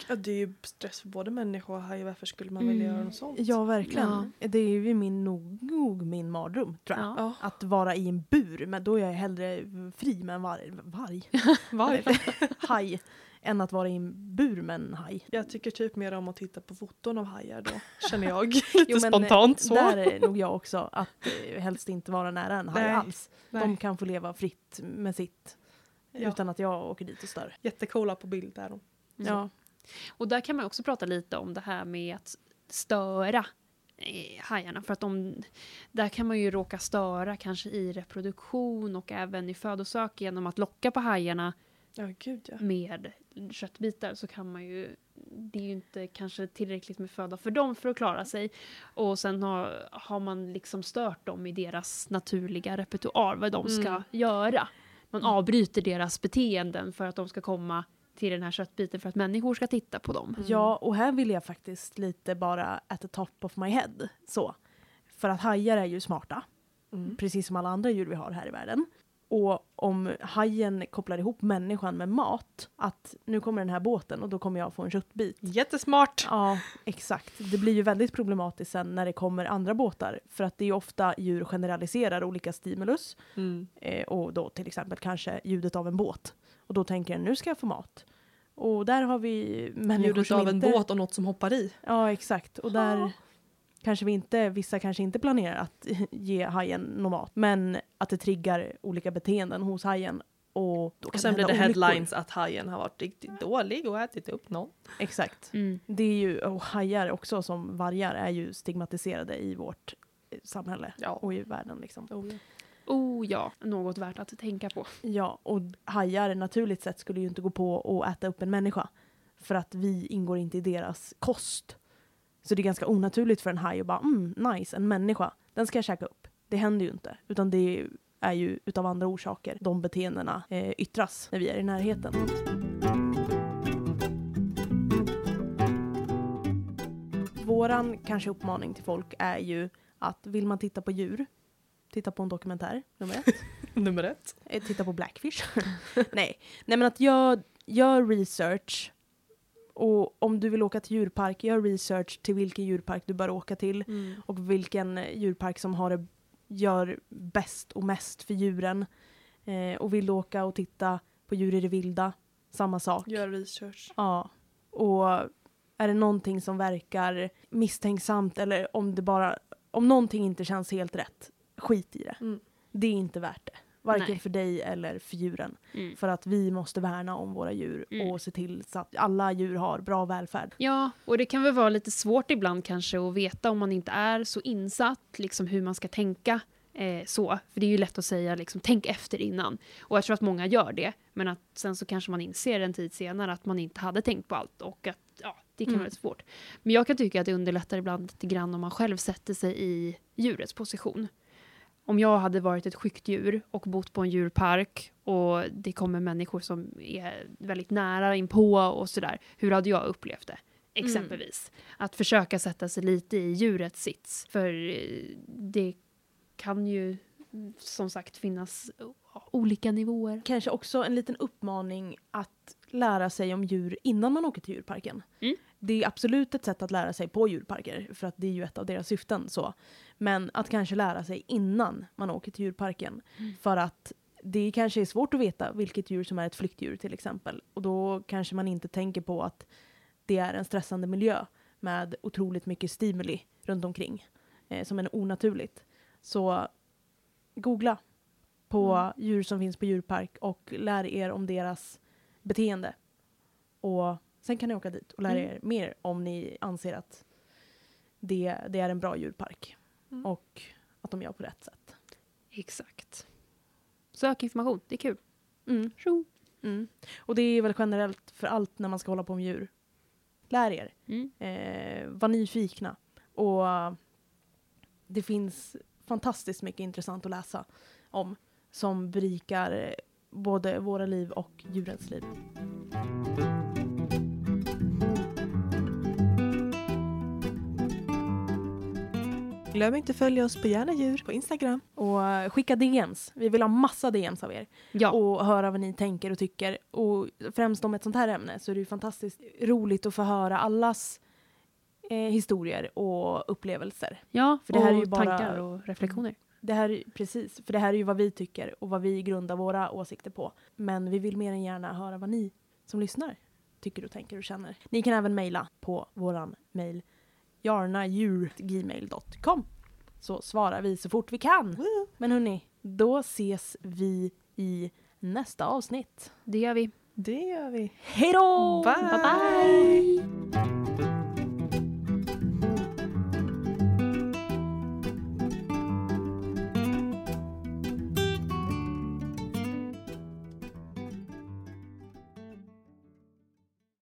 C: Ja, det är ju stress för både människa och haj. Varför skulle man
B: Mm.
C: vilja göra något sånt?
A: Ja, verkligen. Det är ju min, nog, nog min mardröm, tror jag.
B: Ja.
C: Ja.
A: Att vara i en bur, men då är jag hellre fri med en var, varg.
C: Varför?
A: haj. Än att vara i en bur med en haj.
C: Jag tycker typ mer om att titta på foton av hajar då, känner jag. Lite
A: Jo, men,
C: spontant så.
A: Där är nog jag också, att eh, helst inte vara nära en haj
C: Nej,
A: alls.
C: Nej.
A: De kan få leva fritt med sitt.
C: Ja.
A: Utan att jag åker dit och stör.
C: Jättecoola på bild är de.
A: Ja.
B: Och där kan man också prata lite om det här med att störa eh, hajarna. För att de, där kan man ju råka störa kanske i reproduktion och även i födosök genom att locka på hajarna
C: Ja, gud ja.
B: med köttbitar så kan man ju det är ju inte kanske tillräckligt med föda för dem för att klara sig. Och sen har, har man liksom stört dem i deras naturliga repertoar, vad de ska
C: Mm.
B: göra. Man avbryter deras beteenden för att de ska komma till den här köttbiten för att människor ska titta på dem.
A: ja, och här vill jag faktiskt lite bara at the top of my head. Så. För att hajar är ju smarta.
C: Mm.
A: precis som alla andra djur vi har här i världen. Och om hajen kopplar ihop människan med mat, att nu kommer den här båten och då kommer jag få en köttbit.
C: Jättesmart!
A: Ja, exakt. Det blir ju väldigt problematiskt sen när det kommer andra båtar, för att det är ju ofta djur generaliserar olika stimulus,
C: Mm.
A: eh, och då till exempel kanske ljudet av en båt. Och då tänker den, nu ska jag få mat. Och där har vi människor
C: Ljudet
A: som
C: av en
A: inte...
C: båt och något som hoppar i.
A: Ja, exakt. Och där
C: Ja.
A: kanske vi inte, vissa kanske inte planerar att ge hajen någon mat, men att det triggar olika beteenden hos hajen. Och, då
C: Och sen blir det headlines att hajen har varit riktigt dålig och ätit upp någon.
A: Exakt.
B: Mm.
A: Det är ju, och hajar också som vargar är ju stigmatiserade i vårt eh, samhälle
C: Ja.
A: och i världen. Liksom.
C: Oh, ja.
B: Oh ja, något värt att tänka på.
A: Ja, och hajar naturligt sett skulle ju inte gå på att äta upp en människa. För att vi ingår inte i deras kost. Så det är ganska onaturligt för en haj att bara mm, nice, en människa, den ska jag käka upp. Det händer ju inte. Utan det är ju utav andra orsaker de beteendena eh, yttras när vi är i närheten. Våran kanske uppmaning till folk är ju att vill man titta på djur, titta på en dokumentär, nummer ett.
C: Nummer ett.
A: Eh, titta på Blackfish. Nej. Nej, men att gör, gör research. Och om du vill åka till djurpark, gör research till vilken djurpark du bör åka till. Och vilken eh, djurpark som har det, gör bäst och mest för djuren. Eh, och vill du åka och titta på djur i det vilda, samma sak.
C: Gör research.
A: Ja. Och är det någonting som verkar misstänksamt eller om det bara, om någonting inte känns helt rätt, skit i det.
C: Mm.
A: Det är inte värt det. Varken
B: Nej.
A: för dig eller för djuren.
B: Mm.
A: För att vi måste värna om våra djur
B: Mm.
A: och se till så att alla djur har bra välfärd.
B: Ja, och det kan väl vara lite svårt ibland kanske att veta om man inte är så insatt, liksom hur man ska tänka. Eh, så, för det är ju lätt att säga liksom, tänk efter innan. Och jag tror att många gör det, men att sen så kanske man inser en tid senare att man inte hade tänkt på allt och att ja, det kan
A: Mm.
B: vara svårt. Men jag kan tycka att det underlättar ibland lite grann om man själv sätter sig i djurets position. Om jag hade varit ett skyggt och bott på en djurpark och det kommer människor som är väldigt nära inpå och sådär, hur hade jag upplevt det? Exempelvis. Att försöka sätta sig lite i djurets sits. För eh, det kan ju mm, som sagt finnas olika nivåer.
A: Kanske också en liten uppmaning att lära sig om djur innan man åker till djurparken.
B: Mm.
A: Det är absolut ett sätt att lära sig på djurparker, för att det är ju ett av deras syften. så. Men att kanske lära sig innan man åker till djurparken.
B: Mm.
A: För att det kanske är svårt att veta vilket djur som är ett flyktdjur till exempel. Och då kanske man inte tänker på att det är en stressande miljö med otroligt mycket stimuli runt omkring eh, som är onaturligt. Så googla på
B: Mm.
A: djur som finns på djurpark och lär er om deras beteende. Och sen kan ni åka dit och lära
B: Mm.
A: er mer om ni anser att det, det är en bra djurpark
C: Mm.
A: och att de gör på rätt sätt.
B: Exakt. Sök information, det är kul.
A: Mm. Mm. Och det är väl generellt för allt när man ska hålla på med djur. Lär er.
B: Mm.
A: Eh, var nyfikna. Och det finns fantastiskt mycket intressant att läsa om som berikar både våra liv och djurens liv.
C: Glöm inte att följa oss på Gärna djur på Instagram.
A: Och skicka DMs. Vi vill ha massa DMs av er.
B: Ja,
A: och höra vad ni tänker och tycker. Och främst om ett sånt här ämne så är det ju fantastiskt roligt att få höra allas eh, historier och upplevelser.
B: ja
A: för det här är ju bara-
B: tankar och reflektioner.
A: Det här, är- precis, för det här är ju vad vi tycker och vad vi grundar våra åsikter på. Men vi vill mer än gärna höra vad ni som lyssnar tycker och tänker och känner. Ni kan även mejla på våran mejl jarnadjur.gmail.com så svarar vi så fort vi kan. Men hörni, då ses vi i nästa avsnitt.
B: Det gör vi.
C: Det gör vi.
A: Hej då!
C: Bye!
B: Bye bye!